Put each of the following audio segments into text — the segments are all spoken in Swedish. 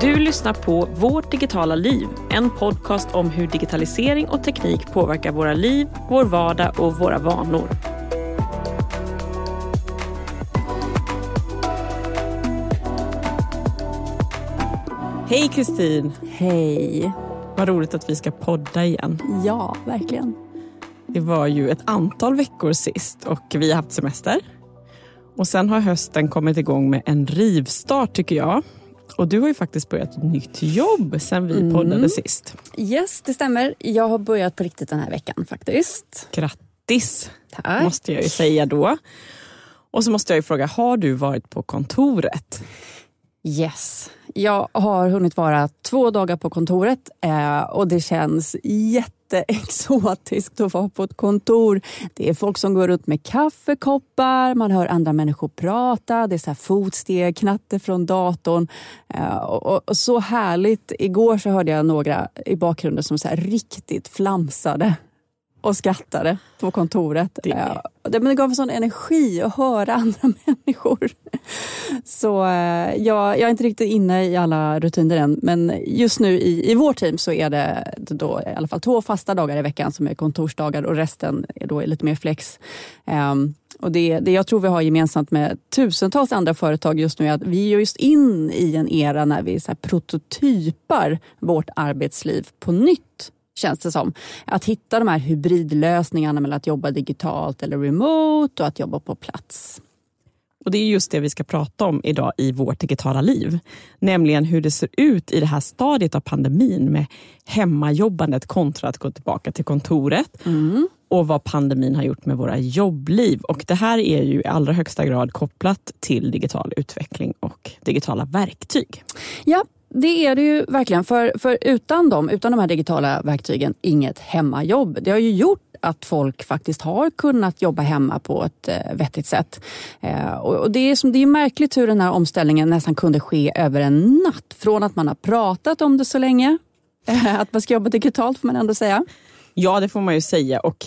Du lyssnar på Vårt digitala liv, en podcast om hur digitalisering och teknik påverkar våra liv, vår vardag och våra vanor. Hej Kristin! Hej! Vad roligt att vi ska podda igen. Ja, verkligen. Det var ju ett antal veckor sist och vi har haft semester. Och sen har hösten kommit igång med en rivstart tycker jag. Och du har ju faktiskt börjat ett nytt jobb sen vi mm. poddade sist. Yes, det stämmer. Jag har börjat på riktigt den här veckan faktiskt. Grattis, Tack. måste jag ju säga då. Och så måste jag ju fråga, har du varit på kontoret? Yes. Jag har hunnit vara två dagar på kontoret eh, och det känns jätteexotiskt att vara på ett kontor. Det är folk som går runt med kaffekoppar, man hör andra människor prata, det är så här fotsteg, knatter från datorn. Eh, och, och, så härligt. Igår så hörde jag några i bakgrunden som så riktigt flamsade och skrattade på kontoret. Det, men det gav en sån energi att höra andra människor. Så eh, jag, jag är inte riktigt inne i alla rutiner än men just nu i, i vårt team så är det då i alla fall två fasta dagar i veckan som är kontorsdagar och resten är då lite mer flex. Um, och det, det jag tror vi har gemensamt med tusentals andra företag just nu är att vi är just in i en era när vi så prototypar vårt arbetsliv på nytt känns det som. Att hitta de här hybridlösningarna mellan att jobba digitalt eller remote och att jobba på plats. Och Det är just det vi ska prata om idag i vårt digitala liv. Nämligen hur det ser ut i det här stadiet av pandemin med hemmajobbandet kontra att gå tillbaka till kontoret. Mm. och vad pandemin har gjort med våra jobbliv. Och Det här är ju i allra högsta grad kopplat till digital utveckling och digitala verktyg. Ja, det är det ju verkligen. För, för utan dem, utan de här digitala verktygen, inget hemmajobb. Det har ju gjort att folk faktiskt har kunnat jobba hemma på ett eh, vettigt sätt. Eh, och det, är som, det är märkligt hur den här omställningen nästan kunde ske över en natt. Från att man har pratat om det så länge, att man ska jobba digitalt får man ändå säga. Ja, det får man ju säga. Och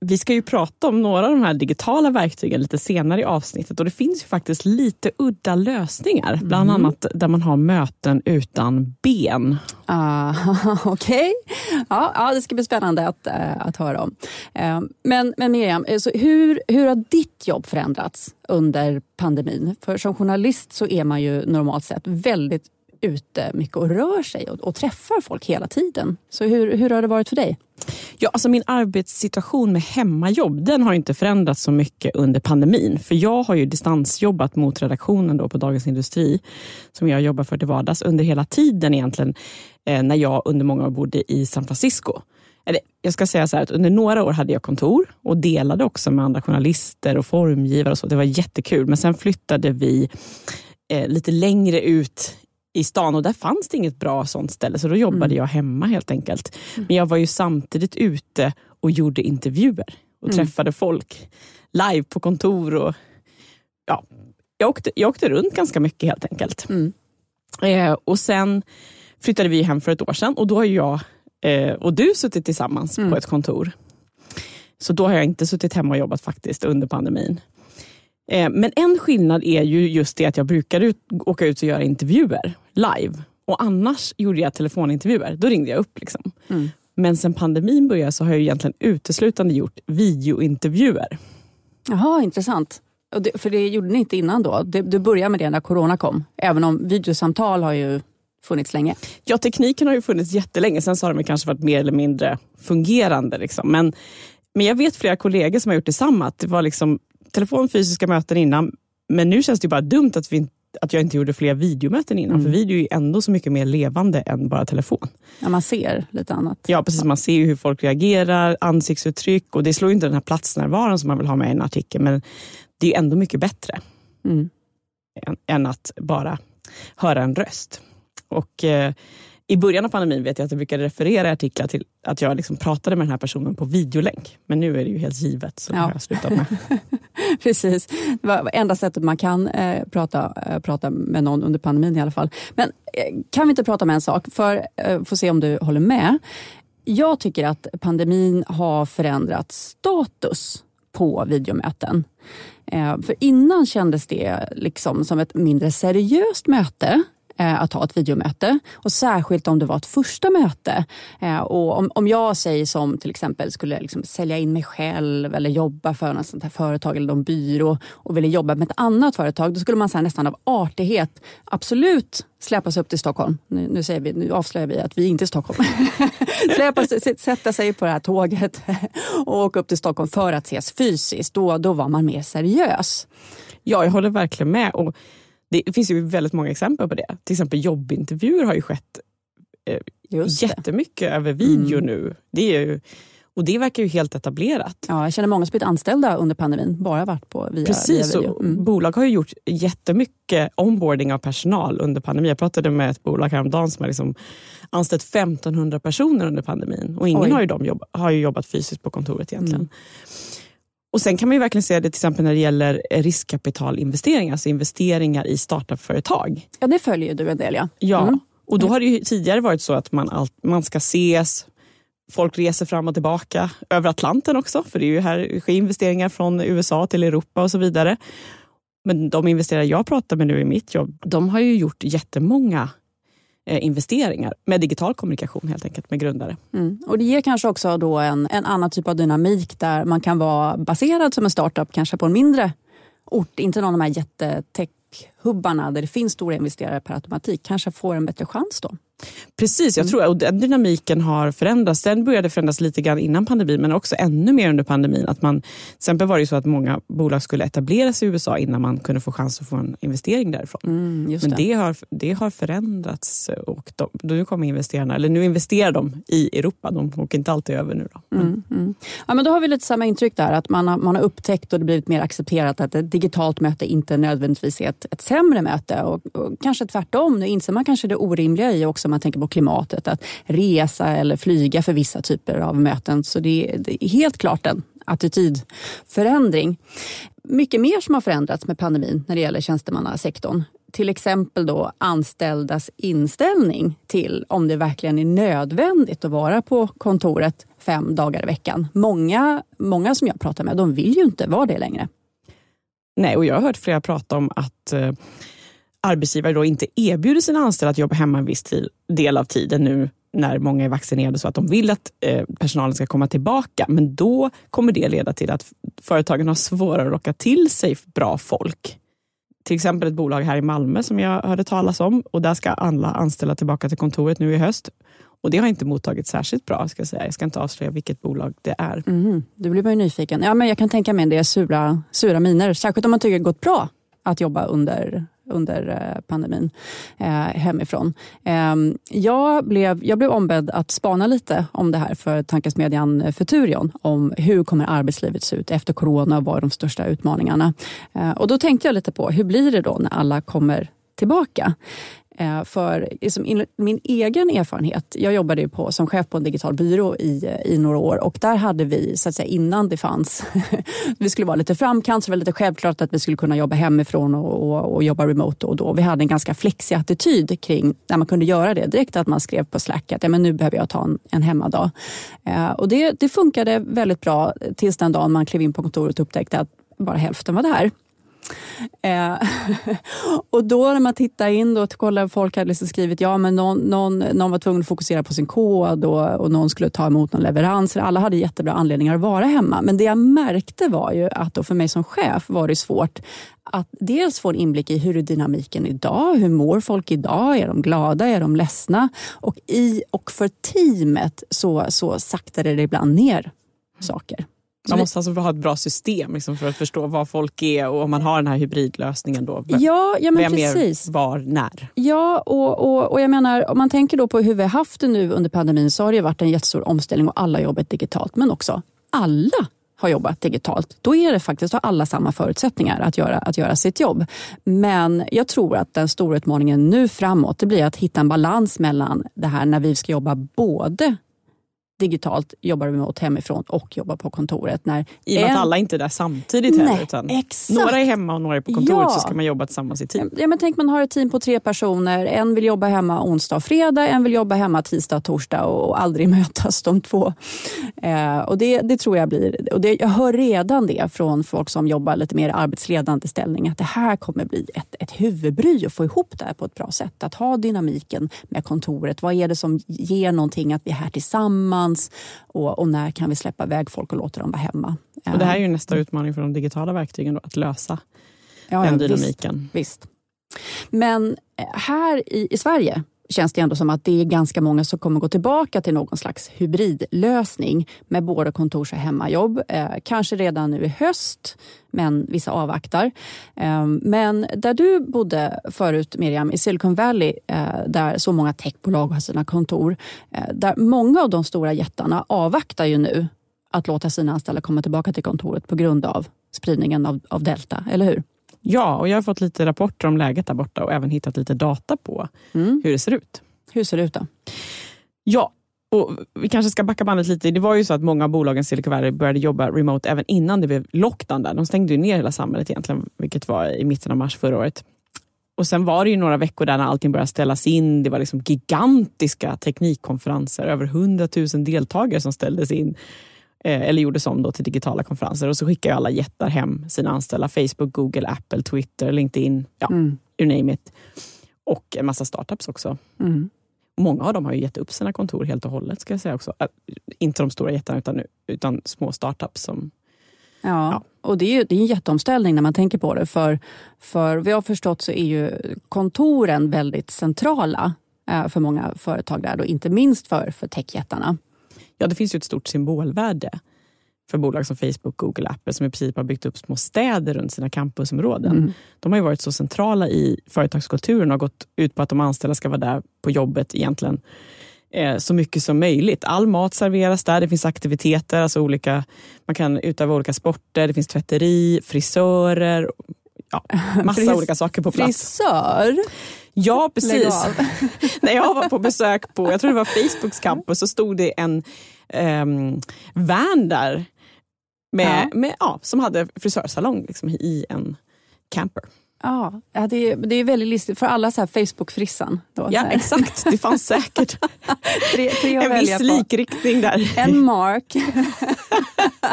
vi ska ju prata om några av de här digitala verktygen lite senare i avsnittet och det finns ju faktiskt lite udda lösningar. Mm. Bland annat där man har möten utan ben. Ah, Okej, okay. ja, ja, det ska bli spännande att, äh, att höra om. Äh, men, men Miriam, eh, så hur, hur har ditt jobb förändrats under pandemin? För som journalist så är man ju normalt sett väldigt ute mycket och rör sig och, och träffar folk hela tiden. Så hur, hur har det varit för dig? Ja, alltså min arbetssituation med hemmajobb den har inte förändrats så mycket under pandemin. För jag har ju distansjobbat mot redaktionen då på Dagens Industri som jag jobbar för till vardags under hela tiden egentligen eh, när jag under många år bodde i San Francisco. Eller, jag ska säga så här att under några år hade jag kontor och delade också med andra journalister och formgivare och så. Det var jättekul. Men sen flyttade vi eh, lite längre ut i stan och där fanns det inget bra sånt ställe så då jobbade mm. jag hemma helt enkelt. Men jag var ju samtidigt ute och gjorde intervjuer och mm. träffade folk live på kontor. och ja, jag, åkte, jag åkte runt ganska mycket helt enkelt. Mm. Eh, och Sen flyttade vi hem för ett år sedan och då har jag eh, och du suttit tillsammans på mm. ett kontor. Så då har jag inte suttit hemma och jobbat faktiskt under pandemin. Eh, men en skillnad är ju just det att jag brukar ut, åka ut och göra intervjuer live. Och annars gjorde jag telefonintervjuer. Då ringde jag upp. Liksom. Mm. Men sen pandemin började så har jag egentligen uteslutande gjort videointervjuer. Jaha, intressant. Det, för det gjorde ni inte innan då? Det, du började med det när corona kom? Även om videosamtal har ju funnits länge. Ja, tekniken har ju funnits jättelänge. Sen så har de kanske varit mer eller mindre fungerande. Liksom. Men, men jag vet flera kollegor som har gjort detsamma. det var liksom telefon, fysiska möten innan. Men nu känns det bara dumt att, vi, att jag inte gjorde fler videomöten innan. Mm. För video är ändå så mycket mer levande än bara telefon. Ja, man ser lite annat. Ja, precis. Man ser hur folk reagerar, ansiktsuttryck. Och det slår inte den här platsnärvaron som man vill ha med i en artikel. Men det är ändå mycket bättre mm. än, än, att bara höra en röst. Och... Eh, i början av pandemin vet jag att jag brukade referera i artiklar till att jag liksom pratade med den här personen på videolänk. Men nu är det ju helt givet, så ja. det har jag slutat med. Precis, det var enda sättet man kan eh, prata, eh, prata med någon under pandemin i alla fall. Men eh, kan vi inte prata om en sak, för eh, få se om du håller med. Jag tycker att pandemin har förändrat status på videomöten. Eh, för innan kändes det liksom som ett mindre seriöst möte Eh, att ha ett videomöte. Och särskilt om det var ett första möte. Eh, och om, om jag säger som till exempel skulle liksom sälja in mig själv eller jobba för något sånt här företag eller någon byrå och ville jobba med ett annat företag. Då skulle man så nästan av artighet absolut släpas upp till Stockholm. Nu, nu, säger vi, nu avslöjar vi att vi inte är i Stockholm. Släpas, sätta sig på det här tåget och åka upp till Stockholm för att ses fysiskt. Då, då var man mer seriös. Ja, jag håller verkligen med. Och det finns ju väldigt många exempel på det. Till exempel jobbintervjuer har ju skett eh, jättemycket över video mm. nu. Det är ju, och det verkar ju helt etablerat. Ja, jag känner många som blivit anställda under pandemin, bara varit på via, Precis, via video. Mm. bolag har ju gjort jättemycket onboarding av personal under pandemin. Jag pratade med ett bolag häromdagen som har liksom anställt 1500 personer under pandemin. Och ingen har ju, de jobb, har ju jobbat fysiskt på kontoret egentligen. Mm. Och Sen kan man ju verkligen se det till exempel när det gäller riskkapitalinvesteringar, alltså investeringar i startupföretag. Ja, det följer du en del ja. Ja, mm. och då har det ju tidigare varit så att man, all, man ska ses, folk reser fram och tillbaka över Atlanten också, för det är ju här sker investeringar från USA till Europa och så vidare. Men de investerare jag pratar med nu i mitt jobb, de har ju gjort jättemånga Eh, Eh, investeringar med digital kommunikation helt enkelt med grundare. Mm. Och Det ger kanske också då en, en annan typ av dynamik där man kan vara baserad som en startup kanske på en mindre ort, inte någon av de här jättetech-hubbarna där det finns stora investerare per automatik, kanske får en bättre chans då. Precis, jag mm. tror att den dynamiken har förändrats. Den började förändras lite grann innan pandemin, men också ännu mer under pandemin. Att man, till exempel var det så att många bolag skulle etablera sig i USA innan man kunde få chans att få en investering därifrån. Mm, men det. har, det har förändrats och de, nu kommer investerarna, eller nu investerar de i Europa. De åker inte alltid över nu. Då. Mm, mm. Ja, men då har vi lite samma intryck där, att man har, man har upptäckt och det blivit mer accepterat att ett digitalt möte inte nödvändigtvis är ett, ett sämre möte. Och, och kanske tvärtom, nu inser man kanske det orimliga i också om man tänker på klimatet, att resa eller flyga för vissa typer av möten. Så det, det är helt klart en attitydförändring. Mycket mer som har förändrats med pandemin när det gäller tjänstemannasektorn. Till exempel då anställdas inställning till om det verkligen är nödvändigt att vara på kontoret fem dagar i veckan. Många, många som jag pratar med de vill ju inte vara det längre. Nej, och jag har hört flera prata om att eh, arbetsgivare då inte erbjuder sina anställda att jobba hemma en viss del av tiden nu när många är vaccinerade så att de vill att eh, personalen ska komma tillbaka. Men då kommer det leda till att företagen har svårare att locka till sig bra folk. Till exempel ett bolag här i Malmö som jag hörde talas om och där ska alla anställda tillbaka till kontoret nu i höst. Och det har inte mottagits särskilt bra. Ska jag, säga. jag ska inte avslöja vilket bolag det är. Mm-hmm. Mm, du blir man ju nyfiken. Ja, men jag kan tänka mig det sura, sura miner. Särskilt om man tycker det gått bra att jobba under under eh, pandemin eh, hemifrån. Eh, jag, blev, jag blev ombedd att spana lite om det här för tankesmedjan Futurion om hur kommer arbetslivet se ut efter corona och vad är de största utmaningarna. Eh, och då tänkte jag lite på hur blir det då när alla kommer tillbaka? Eh, för liksom, min egen erfarenhet, jag jobbade ju på, som chef på en digital byrå i, i några år och där hade vi, så att säga, innan det fanns, vi skulle vara lite framkant, så det var lite självklart att vi skulle kunna jobba hemifrån och, och, och jobba remote och då. Vi hade en ganska flexig attityd kring när man kunde göra det direkt, att man skrev på Slack att ja, men nu behöver jag ta en, en hemmadag. Eh, och det, det funkade väldigt bra tills den dagen man klev in på kontoret och upptäckte att bara hälften var där. Eh, och då när man tittar in och kollar, folk hade liksom skrivit ja men någon, någon, någon var tvungen att fokusera på sin kod och, och någon skulle ta emot någon leverans. Alla hade jättebra anledningar att vara hemma. Men det jag märkte var ju att då för mig som chef var det svårt att dels få en inblick i hur är dynamiken idag? Hur mår folk idag? Är de glada? Är de ledsna? Och, i, och för teamet så, så saktade det ibland ner saker. Man måste alltså ha ett bra system liksom, för att förstå vad folk är och om man har den här hybridlösningen. Då, ja, ja, men vem precis. är var, när? Ja, och, och, och jag menar om man tänker då på hur vi har haft det nu under pandemin så har det varit en jättestor omställning och alla jobbat digitalt. Men också alla har jobbat digitalt. Då är det faktiskt, har alla samma förutsättningar att göra, att göra sitt jobb. Men jag tror att den stora utmaningen nu framåt det blir att hitta en balans mellan det här när vi ska jobba både digitalt, jobbar remote hemifrån och jobbar på kontoret. När I och med en... att alla inte är där samtidigt Nej, heller. Utan exakt. några är hemma och några är på kontoret Ja. så ska man jobba tillsammans i team. Ja, men tänk man har ett team på tre personer. En vill jobba hemma onsdag och fredag, en vill jobba hemma tisdag och torsdag och, och aldrig mötas de två. Eh, och det, det tror jag blir... Och det, jag hör redan det från folk som jobbar lite mer arbetsledande ställning att det här kommer bli ett, ett huvudbry att få ihop det här på ett bra sätt. Att ha dynamiken med kontoret. Vad är det som ger någonting att vi är här tillsammans och, och när kan vi släppa iväg folk och låta dem vara hemma? Och det här är ju nästa utmaning för de digitala verktygen, då, att lösa Ja, den dynamiken. Visst. Men eh, här i, i Sverige känns det ändå som att det är ganska många som kommer gå tillbaka till någon slags hybridlösning med både kontors och hemmajobb. Eh, kanske redan nu i höst, men vissa avvaktar. Eh, men där du bodde förut, Miriam, i Silicon Valley eh, där så många techbolag har sina kontor, eh, där många av de stora jättarna avvaktar ju nu att låta sina anställda komma tillbaka till kontoret på grund av spridningen av, av delta, eller hur? Ja, och jag har fått lite rapporter om läget där borta och även hittat lite data på Mm. hur det ser ut. Hur ser det ut då? Ja, och vi kanske ska backa bandet lite. Det var ju så att många av bolagen i Silicon Valley började jobba remote även innan det blev lockdown där. De stängde ner hela samhället egentligen, vilket var i mitten av mars förra året. Och sen var det ju några veckor där när allting började ställas in. Det var liksom gigantiska teknikkonferenser, över 100 000 deltagare som ställdes in eller gjordes om då till digitala konferenser. Och så skickade ju alla jättar hem sina anställda. Facebook, Google, Apple, Twitter, LinkedIn, ja, Mm. you name it. Och en massa startups också. Mm. Många av dem har ju gett upp sina kontor helt och hållet. ska jag säga också. Äh, Inte de stora jättarna utan, utan små startups. Som, Ja. Ja. och det är ju det är en jätteomställning när man tänker på det. För, för vad jag har förstått så är ju kontoren väldigt centrala eh, för många företag där, då, inte minst för, för techjättarna. Ja, det finns ju ett stort symbolvärde för bolag som Facebook, Google, Apple som i princip har byggt upp små städer runt sina campusområden. Mm. De har ju varit så centrala i företagskulturen och har gått ut på att de anställda ska vara där på jobbet egentligen eh, så mycket som möjligt. All mat serveras där, det finns aktiviteter, alltså olika, man kan utöva olika sporter, det finns tvätteri, frisörer, ja, massa Fris- olika saker på plats. Frisör? Ja, precis. När jag var på besök på, jag tror det var Facebooks campus, så stod det en um, van där med, Ja. Med, ja, som hade frisörsalong liksom, i en camper. Ja, det, är, det är väldigt listigt för alla så här Facebook-frissan. Då. Ja, exakt. Det fanns säkert tre, tre en viss på. likriktning där. En mark.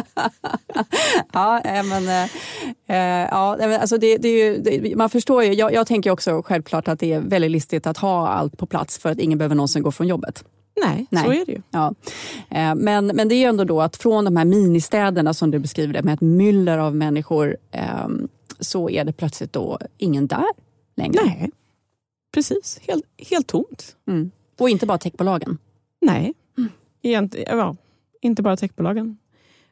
ja, eh, men, eh, eh, ja, alltså det, det är ju, det, man förstår ju. Jag, jag tänker också självklart att det är väldigt listigt att ha allt på plats för att ingen behöver någonsin gå från jobbet. Nej, Nej. så är det ju. Ja. Men, men det är ju ändå då att från de här ministäderna som du beskriver det med ett myller av människor eh, så är det plötsligt då ingen där längre. Nej, precis. Helt, helt tomt. Mm. Och inte bara techbolagen. Nej, Egent, ja, inte bara techbolagen.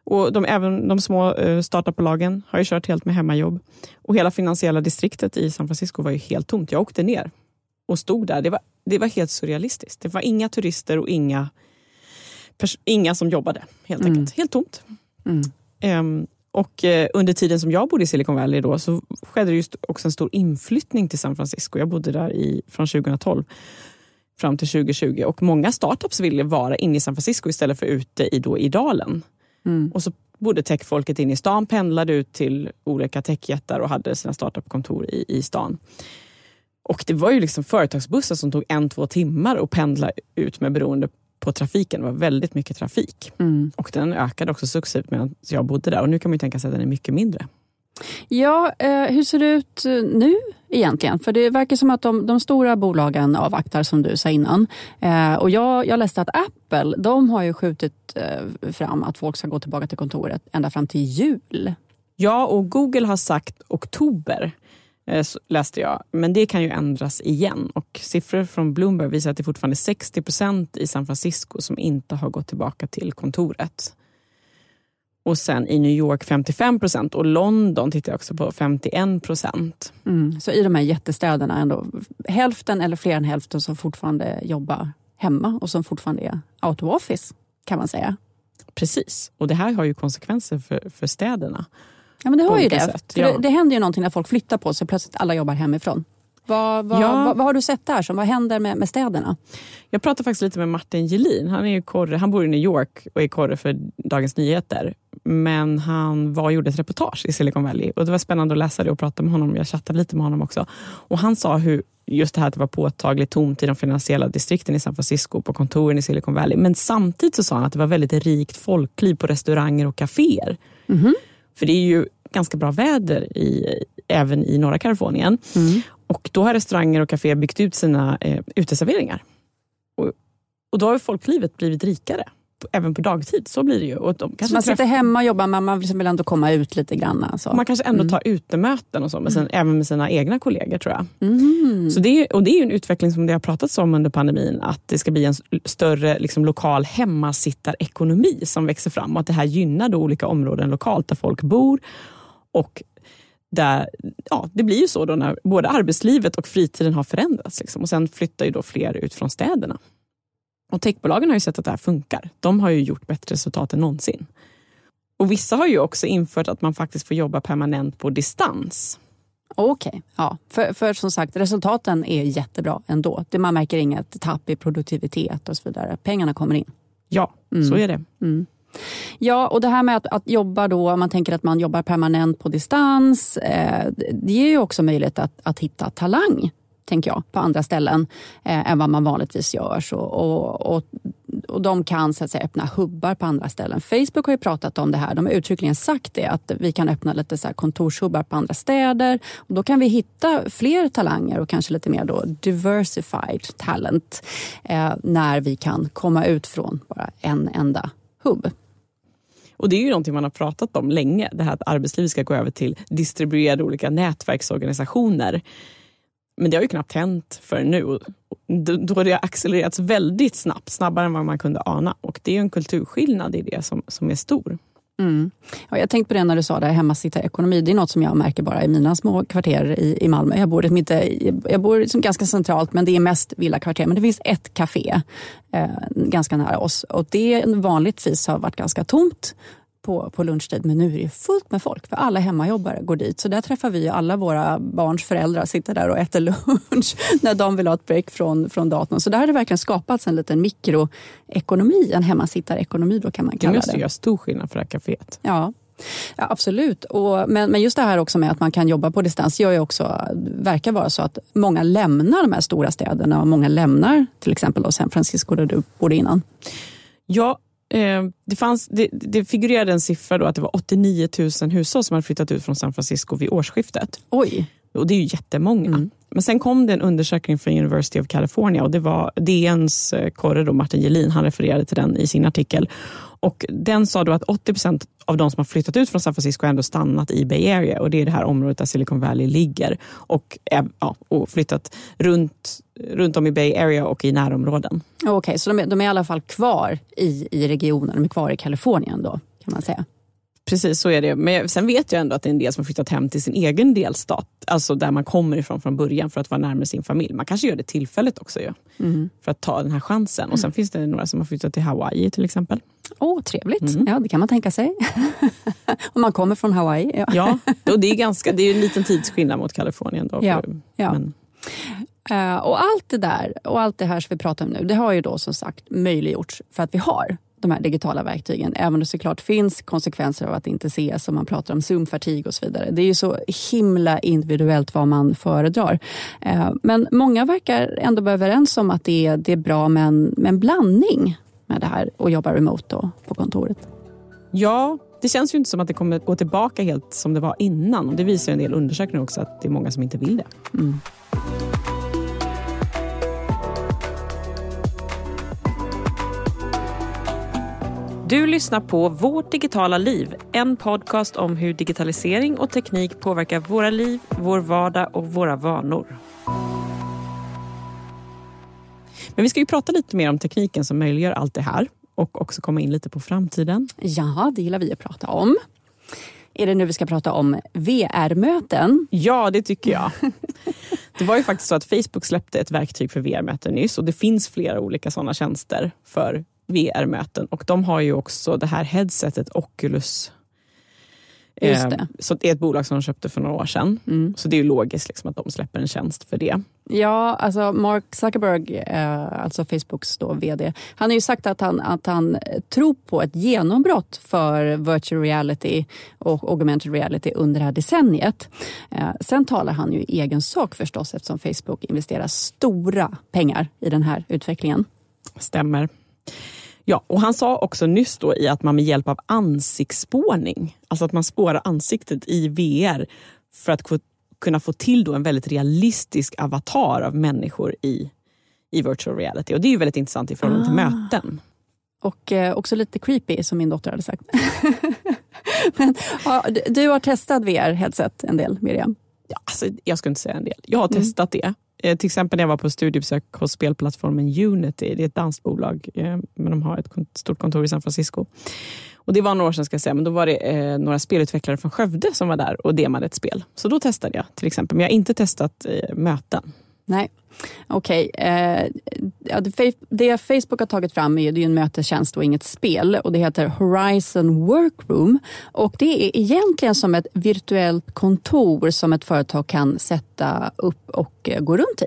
Och de, även de små eh, startupbolagen har ju kört helt med hemmajobb. Och hela finansiella distriktet i San Francisco var ju helt tomt. Jag åkte ner och stod där. Det var, det var helt surrealistiskt. Det var inga turister och inga, inga som jobbade. Helt Mm. enkelt. Helt tomt. Mm. Ehm, och eh, under tiden som jag bodde i Silicon Valley då, så skedde det just också en stor inflyttning till San Francisco. Jag bodde där i, från 2012 fram till 2020 och många startups ville vara inne i San Francisco istället för ute i, då, i dalen. Mm. Och så bodde techfolket inne i stan, pendlade ut till olika techjättar och hade sina startupkontor i, i stan. Och det var ju liksom företagsbussar som tog en, två timmar att pendla ut med beroende på trafiken. Det var väldigt mycket trafik. Mm. Och den ökade också successivt medan jag bodde där. Och nu kan man tänka sig att den är mycket mindre. Ja, eh, hur ser det ut eh, nu egentligen? För det verkar som att de, de stora bolagen avvaktar som du sa innan. Eh, och jag, jag läste att Apple, de har ju skjutit eh, fram att folk ska gå tillbaka till kontoret ända fram till jul. Ja, och Google har sagt oktober, eh, läste jag. Men det kan ju ändras igen. Och siffror från Bloomberg visar att det fortfarande är 60 procent i San Francisco som inte har gått tillbaka till kontoret. Och sen i New York 55 procent och London tittar jag också på 51 procent. Mm. Så i de här jättestäderna ändå hälften eller fler än hälften som fortfarande jobbar hemma och som fortfarande är out of office kan man säga. Precis, och det här har ju konsekvenser för, för städerna. Ja men det har ju det. sätt, ja. det. Det händer ju någonting när folk flyttar på sig plötsligt alla jobbar hemifrån. Vad, vad, Ja. vad, vad har du sett där? Som, vad händer med, med städerna? Jag pratade faktiskt lite med Martin Gelin. Han, är ju korre, han bor i New York och är korre för Dagens Nyheter. Men han var och gjorde ett reportage i Silicon Valley och det var spännande att läsa det och prata med honom. Jag chattade lite med honom också. Och Han sa hur just det här att det var påtagligt tomt i de finansiella distrikten i San Francisco, på kontoren i Silicon Valley. Men samtidigt så sa han att det var väldigt rikt folkliv på restauranger och kaféer. För det är ju ganska bra väder i, även i norra Kalifornien. Och då har restauranger och kaféer byggt ut sina eh, uteserveringar. Och, och då har folklivet blivit rikare. Även på dagtid. Så blir det ju. Och de man sitter hemma och jobbar men man vill ändå komma ut lite grann. Alltså. man kanske ändå tar utemöten och så, men sen, även med sina egna kollegor tror jag. Mm. Så det är, och det är en utveckling som det har pratats om under pandemin, att det ska bli en större liksom, lokal hemmasittarekonomi som växer fram och att det här gynnar olika områden lokalt där folk bor. Och där, ja, det blir ju så då när både arbetslivet och fritiden har förändrats. Liksom, och sen flyttar ju då fler ut från städerna. Och techbolagen har ju sett att det här funkar. De har ju gjort bättre resultat än någonsin. Och vissa har ju också infört att man faktiskt får jobba permanent på distans. Okej, ja. För, för som sagt resultaten är jättebra ändå. Man märker inget tapp i produktivitet och så vidare. Pengarna kommer in. Ja, så är det. Ja, och det här med att, att jobba då, om man tänker att man jobbar permanent på distans, eh, det ger ju också möjlighet att, att hitta talang, tänker jag, på andra ställen eh, än vad man vanligtvis gör. Så, och, och, och de kan så att säga, öppna hubbar på andra ställen. Facebook har ju pratat om det här. De har uttryckligen sagt det, att vi kan öppna lite så här kontorshubbar på andra städer. Och då kan vi hitta fler talanger och kanske lite mer då diversified talent eh, när vi kan komma ut från bara en enda hubb. Och Det är ju någonting man har pratat om länge, det här att arbetslivet ska gå över till distribuerade olika nätverksorganisationer. Men det har ju knappt hänt förrän nu. Då det har det accelererats väldigt snabbt, snabbare än vad man kunde ana. Och det är en kulturskillnad i det som, som är stor. Mm. Ja, jag tänkte på det när du sa det, hemmasittarekonomi. Det är något som jag märker bara i mina små kvarter i, i Malmö. Jag bor, inte, eh, jag bor liksom ganska centralt, men det är mest villakvarter. Men det finns ett café eh, ganska nära oss och det vanligtvis har varit ganska tomt på, på lunchtid. Men nu är det fullt med folk, för alla hemmajobbare går dit. Så där träffar vi alla våra barns föräldrar, sitter där och äter lunch när de vill ha ett break från, från datorn. Så där har det verkligen skapats en liten mikroekonomi, en hemmasittarekonomi då kan man Det kalla måste det. ju göra stor skillnad för det här kaféet. Ja. Ja, absolut. Och, men, men just det här också med att man kan jobba på distans gör ju också, verkar vara så att många lämnar de här stora städerna och många lämnar till exempel då San Francisco där du bodde innan. Ja, det, fanns, det, det figurerade en siffra då att det var 89 000 hushåll som hade flyttat ut från San Francisco vid årsskiftet. Oj, Och det är ju jättemånga. Men sen kom det en undersökning från University of California och det var DNs eh, korre då, Martin Gelin, han refererade till den i sin artikel. Och den sa då att 80 procent av de som har flyttat ut från San Francisco har ändå stannat i Bay Area och det är det här området där Silicon Valley ligger och, är- ja, och flyttat runt, runt om i Bay Area och i närområden. okej, så de är, de är i alla fall kvar i, i regionen, de är kvar i Kalifornien då kan man säga. Precis så är det. Men sen vet jag ändå att det är en del som har flyttat hem till sin egen delstat. Alltså där man kommer ifrån från början för att vara närmare sin familj. Man kanske gör det tillfälligt också ju. För att ta den här chansen. Och sen finns det några som har flyttat till Hawaii till exempel. Åh, trevligt. Ja, det kan man tänka sig. Om man kommer från Hawaii. Ja. Ja, och det är, ganska, det är en liten tidsskillnad mot Kalifornien. Då, Ja, För- ja. Men, Eh, och allt det där och allt det här som vi pratar om nu, det har ju då som sagt möjliggjorts för att vi har de här digitala verktygen. Även om det såklart finns konsekvenser av att inte ses och man pratar om zoom-fatig och så vidare. Det är ju så himla individuellt vad man föredrar. Eh, men många verkar ändå vara överens om att det är, det är bra med en, med en blandning med det här och jobba remote då, på kontoret. ja, det känns ju inte som att det kommer gå tillbaka helt som det var innan. Och det visar en del undersökningar också att det är många som inte vill det. Du lyssnar på Vårt digitala liv, en podcast om hur digitalisering och teknik påverkar våra liv, vår vardag och våra vanor. Men vi ska ju prata lite mer om tekniken som möjliggör allt det här och också komma in lite på framtiden. Ja, det gillar vi att prata om. Är det nu vi ska prata om VR-möten? Ja, det tycker jag. Det var ju faktiskt så att Facebook släppte ett verktyg för VR-möten nyss och det finns flera olika sådana tjänster för VR-möten och de har ju också det här headsetet Oculus Just det. Så det är ett bolag som de köpte för några år sedan. Mm. Så det är ju logiskt liksom att de släpper en tjänst för det. Ja, alltså Mark Zuckerberg, eh, alltså Facebooks då vd, han har ju sagt att han, att han tror på ett genombrott för virtual reality och augmented reality under det här decenniet. Eh, sen talar han ju i egen sak förstås eftersom Facebook investerar stora pengar i den här utvecklingen. Stämmer. Ja, och han sa också nyss då i att man med hjälp av ansiktsspårning, alltså att man spårar ansiktet i VR för att kunna få till då en väldigt realistisk avatar av människor i, i virtual reality. Och det är ju väldigt intressant i förhållande till Ah. möten. Och eh, också lite creepy som min dotter hade sagt. Men, ja, du- har testat VR-headset en del, Miriam. Ja, alltså, jag ska inte säga en del. Jag har testat det. Eh, till exempel när jag var på studiebesök hos spelplattformen Unity. Det är ett danskt bolag, eh, men de har ett stort kontor i San Francisco. Och Det var några år sedan, ska jag säga, men då var det eh, några spelutvecklare från Skövde som var där och demade ett spel. Så då testade jag till exempel, men jag har inte testat eh, möten. Nej. Okej. Eh, ja, det, Fa- det Facebook har tagit fram är det är en mötestjänst och inget spel. Och Det heter Horizon Workroom. Och Det är egentligen som ett virtuellt kontor som ett företag kan sätta upp och eh, gå runt i.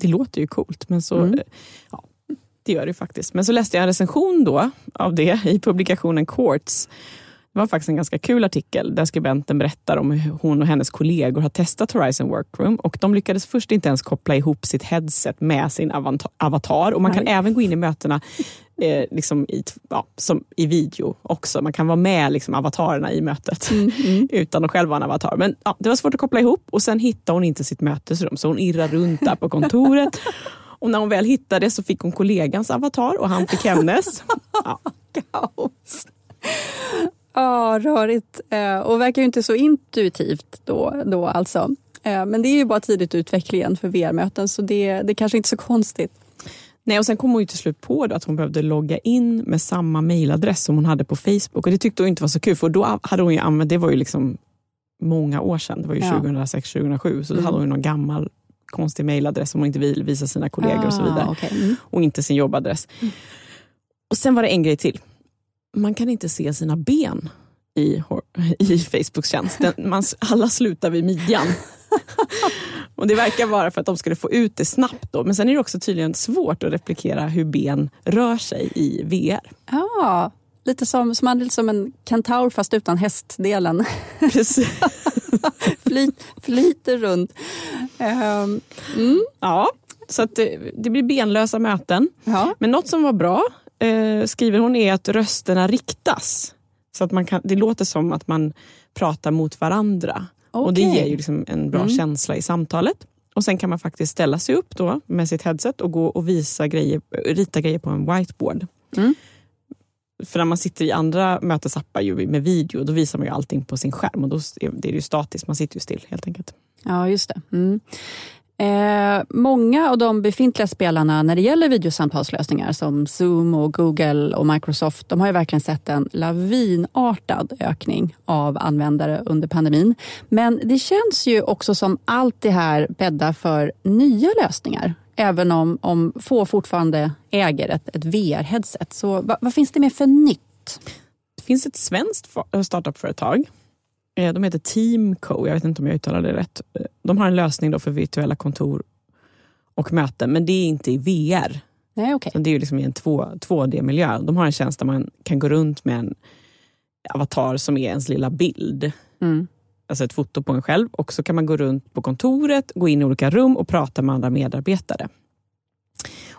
Det låter ju coolt, men så, Mm. eh, ja, det gör det faktiskt. Men så läste jag en recension då av det i publikationen Quartz. Det var faktiskt en ganska kul artikel där skribenten berättar om hur hon och hennes kollegor har testat Horizon Workroom och de lyckades först inte ens koppla ihop sitt headset med sin avatar och man kan Nej. även gå in i mötena eh, liksom i, ja, som i video också. Man kan vara med liksom, avatarerna i mötet utan att själv vara en avatar. Men ja, det var svårt att koppla ihop och sen hittade hon inte sitt mötesrum så hon irrade runt där på kontoret. Och när hon väl hittade så fick hon kollegans avatar och han fick hennes. Ja, Kaos. Ja, rörigt. Eh, och verkar ju inte så intuitivt då, då alltså. Eh, men det är ju bara tidigt utvecklingen för VR-möten så det, det kanske inte är så konstigt. Nej, och sen kom hon ju till slut på då att hon behövde logga in med samma mailadress som hon hade på Facebook. Och Det tyckte hon inte var så kul, för då hade hon ju använt, det var ju liksom många år sedan, det var ju Ja. 2006-2007, så då Mm. hade hon ju någon gammal konstig mailadress som hon inte vill visa sina kollegor och så vidare. Ah, okej. Mm. Och inte sin jobbadress. Och sen var det en grej till. Man kan inte se sina ben i, i Facebooks tjänst. Man, alla slutar vid midjan. Och Det verkar vara för att de skulle få ut det snabbt. Då. Men sen är det också tydligen svårt att replikera hur ben rör sig i VR. Ja, lite som, som, man- som en kentaur fast utan hästdelen. Precis. Flyt, flyter runt. Ehm, mm, Ja, så det, det blir benlösa möten. ja. Men något som var bra, eh, skriver hon, är att rösterna riktas. Så att man kan, det låter som att man pratar mot varandra. Och det ger ju liksom en bra Mm. känsla i samtalet. Och Sen kan man faktiskt ställa sig upp då med sitt headset och gå och visa grejer, rita grejer på en whiteboard. Mm. För när man sitter i andra mötesappar ju med video, då visar man ju allting på sin skärm och då är det ju statiskt, man sitter ju still helt enkelt. Ja, just det. Mm. Eh, många av de befintliga spelarna när det gäller videosamtalslösningar som Zoom, och Google och Microsoft, de har ju verkligen sett en lavinartad ökning av användare under pandemin. Men det känns ju också som allt det här bäddar för nya lösningar. Även om, om få fortfarande äger ett, ett VR-headset. Så vad, vad finns det mer för nytt? Det finns ett svenskt startupföretag. Eh, De heter Teamco, jag vet inte om jag uttalar det rätt. Eh, De har en lösning då för virtuella kontor och möten, men det är inte i VR. Nej. Så Det är ju liksom i en 2, 2D-miljö. De har en tjänst där man kan gå runt med en avatar som är ens lilla bild. Mm. Alltså ett foto på en själv. Och så kan man gå runt på kontoret, gå in i olika rum och prata med andra medarbetare.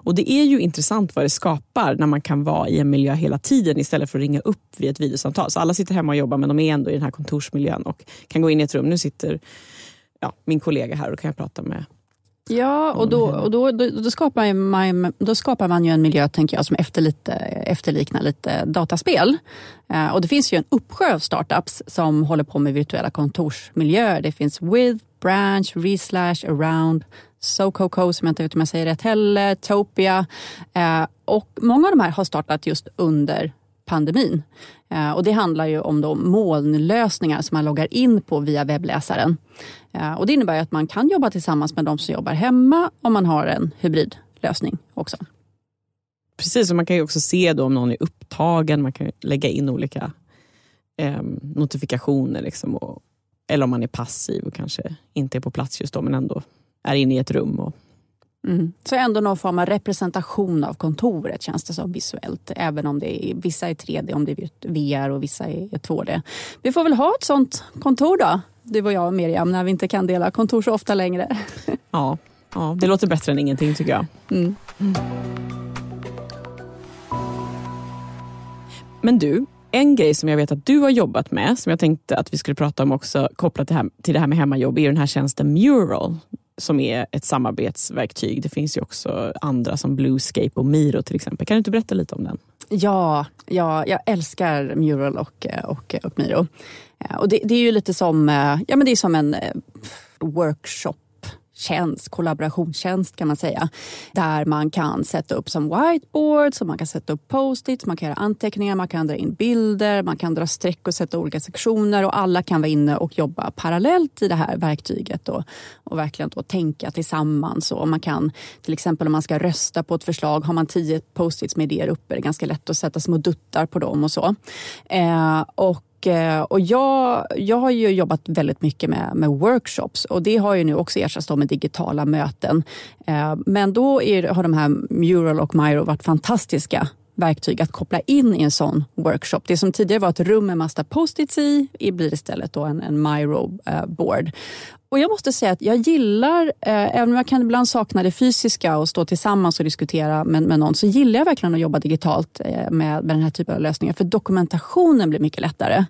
Och Det är ju intressant vad det skapar när man kan vara i en miljö hela tiden istället för att ringa upp vid ett videosamtal. Så alla sitter hemma och jobbar men de är ändå i den här kontorsmiljön och kan gå in i ett rum. Nu sitter ja, min kollega här och då kan jag prata med Ja, och då, och då, då, då, skapar man, då skapar man ju en miljö tänker jag, som efter lite, efterliknar lite dataspel. Eh, och det finns ju en uppsjö av startups som håller på med virtuella kontorsmiljöer. Det finns With, Branch, Reslash, Around, SoCoCo som jag inte vet om jag säger rätt heller, Topia. Eh, och många av de här har startat just under pandemin. Eh, och det handlar ju om då molnlösningar som man loggar in på via webbläsaren. Eh, och det innebär ju att man kan jobba tillsammans med de som jobbar hemma om man har en hybridlösning också. Precis, och man kan ju också se då om någon är upptagen. Man kan lägga in olika eh, notifikationer. Liksom, och, eller om man är passiv och kanske inte är på plats just då men ändå är inne i ett rum. Och... Mm. Så ändå någon form av representation av kontoret känns det som visuellt. Även om det är, vissa är 3D, om det är VR och vissa är 2D. Vi får väl ha ett sånt kontor då, du och jag och Miriam, när vi inte kan dela kontor så ofta längre. Ja, ja det låter bättre än ingenting tycker jag. Mm. Mm. Men du, en grej som jag vet att du har jobbat med, som jag tänkte att vi skulle prata om också kopplat till, här, till det här med hemmajobb, är den här tjänsten Mural som är ett samarbetsverktyg. Det finns ju också andra som Bluescape och Miro till exempel. Kan du inte berätta lite om den? Ja, ja jag älskar Mural och, och, och Miro. Eh, och det, det, är ju lite som, eh, ja, men det är som en eh, workshop tjänst, kollaborationstjänst kan man säga. Där man kan sätta upp som whiteboards, man kan sätta upp post-its, man kan göra anteckningar, man kan dra in bilder, man kan dra streck och sätta olika sektioner och alla kan vara inne och jobba parallellt i det här verktyget och, och verkligen då tänka tillsammans. Och man kan till exempel om man ska rösta på ett förslag, har man tio post-its med idéer uppe, det är ganska lätt att sätta små duttar på dem och så. Eh, och Eh, och jag, jag har ju jobbat väldigt mycket med, med workshops och det har ju nu också ersatts med digitala möten. Eh, men då är, har de här Mural och Miro varit fantastiska verktyg att koppla in i en sån workshop. Det som tidigare var ett rum med massa post-its i blir istället då en, en Miro-board. Eh, och jag måste säga att jag gillar, eh, även om jag kan ibland sakna det fysiska och stå tillsammans och diskutera med, med någon, så gillar jag verkligen att jobba digitalt eh, med, med den här typen av lösningar. För dokumentationen blir mycket lättare.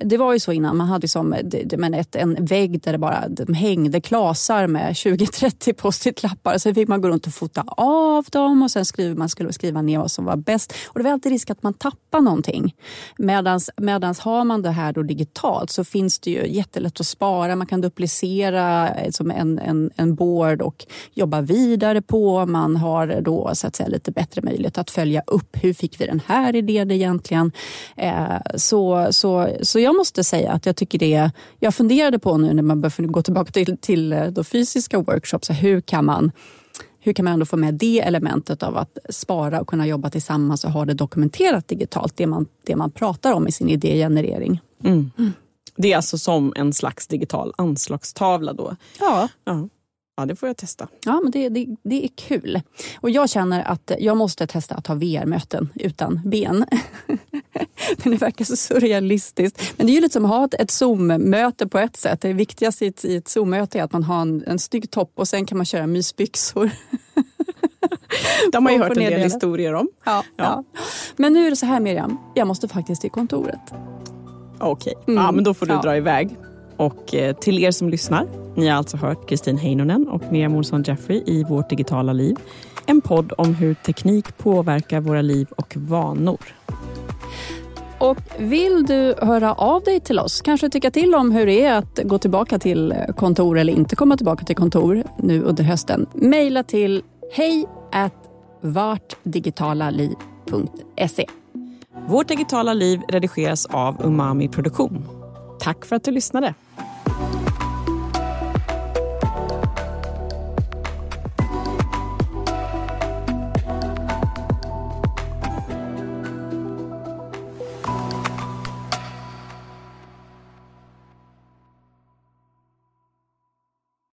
Det var ju så innan, man hade som men ett, en vägg där det bara de hängde klasar med 20-30 post-it-lappar. Sen fick man gå runt och fota av dem och sen skriva, man skulle skriva ner vad som var bäst. Och det var alltid risk att man tappar någonting. Medan har man det här då digitalt så finns det ju jättelätt att spara, man kan duplicera hantera eh, som en, en, en board och jobba vidare på. Man har då så att säga, lite bättre möjlighet att följa upp hur fick vi den här idén egentligen. Eh, så, så, så jag måste säga att jag tycker det, jag funderade på nu när man börjar gå tillbaka till, till eh, då fysiska workshops, hur kan man hur kan man ändå få med det elementet av att spara och kunna jobba tillsammans och ha det dokumenterat digitalt, det man, det man pratar om i sin idégenerering. Mm. Mm. Det är alltså som en slags digital anslagstavla då? Ja. ja. Ja, det får jag testa. Ja, men det, det, det är kul. Och jag känner att jag måste testa att ha VR-möten utan ben. men det verkar så surrealistiskt. Men det är ju lite som att ha ett, ett Zoom-möte på ett sätt. Det viktigaste i ett, i ett Zoom-möte är att man har en, en snygg topp och sen kan man köra mysbyxor. De har ju hört en del historier om. Ja, ja. ja. Men nu är det så här Miriam, jag måste faktiskt till kontoret. Okej, okay. mm. ja, men då får du ja. dra iväg. Och eh, till er som lyssnar, ni har alltså hört Kristin Heinonen och Miriam Olsson Jeffrey i Vårt digitala liv. En podd om hur teknik påverkar våra liv och vanor. Och vill du höra av dig till oss, kanske tycka till om hur det är att gå tillbaka till kontor eller inte komma tillbaka till kontor nu under hösten. Mejla till hej vartdigitalaliv.se. Vårt digitala liv redigeras av Umami Produktion. Tack för att du lyssnade.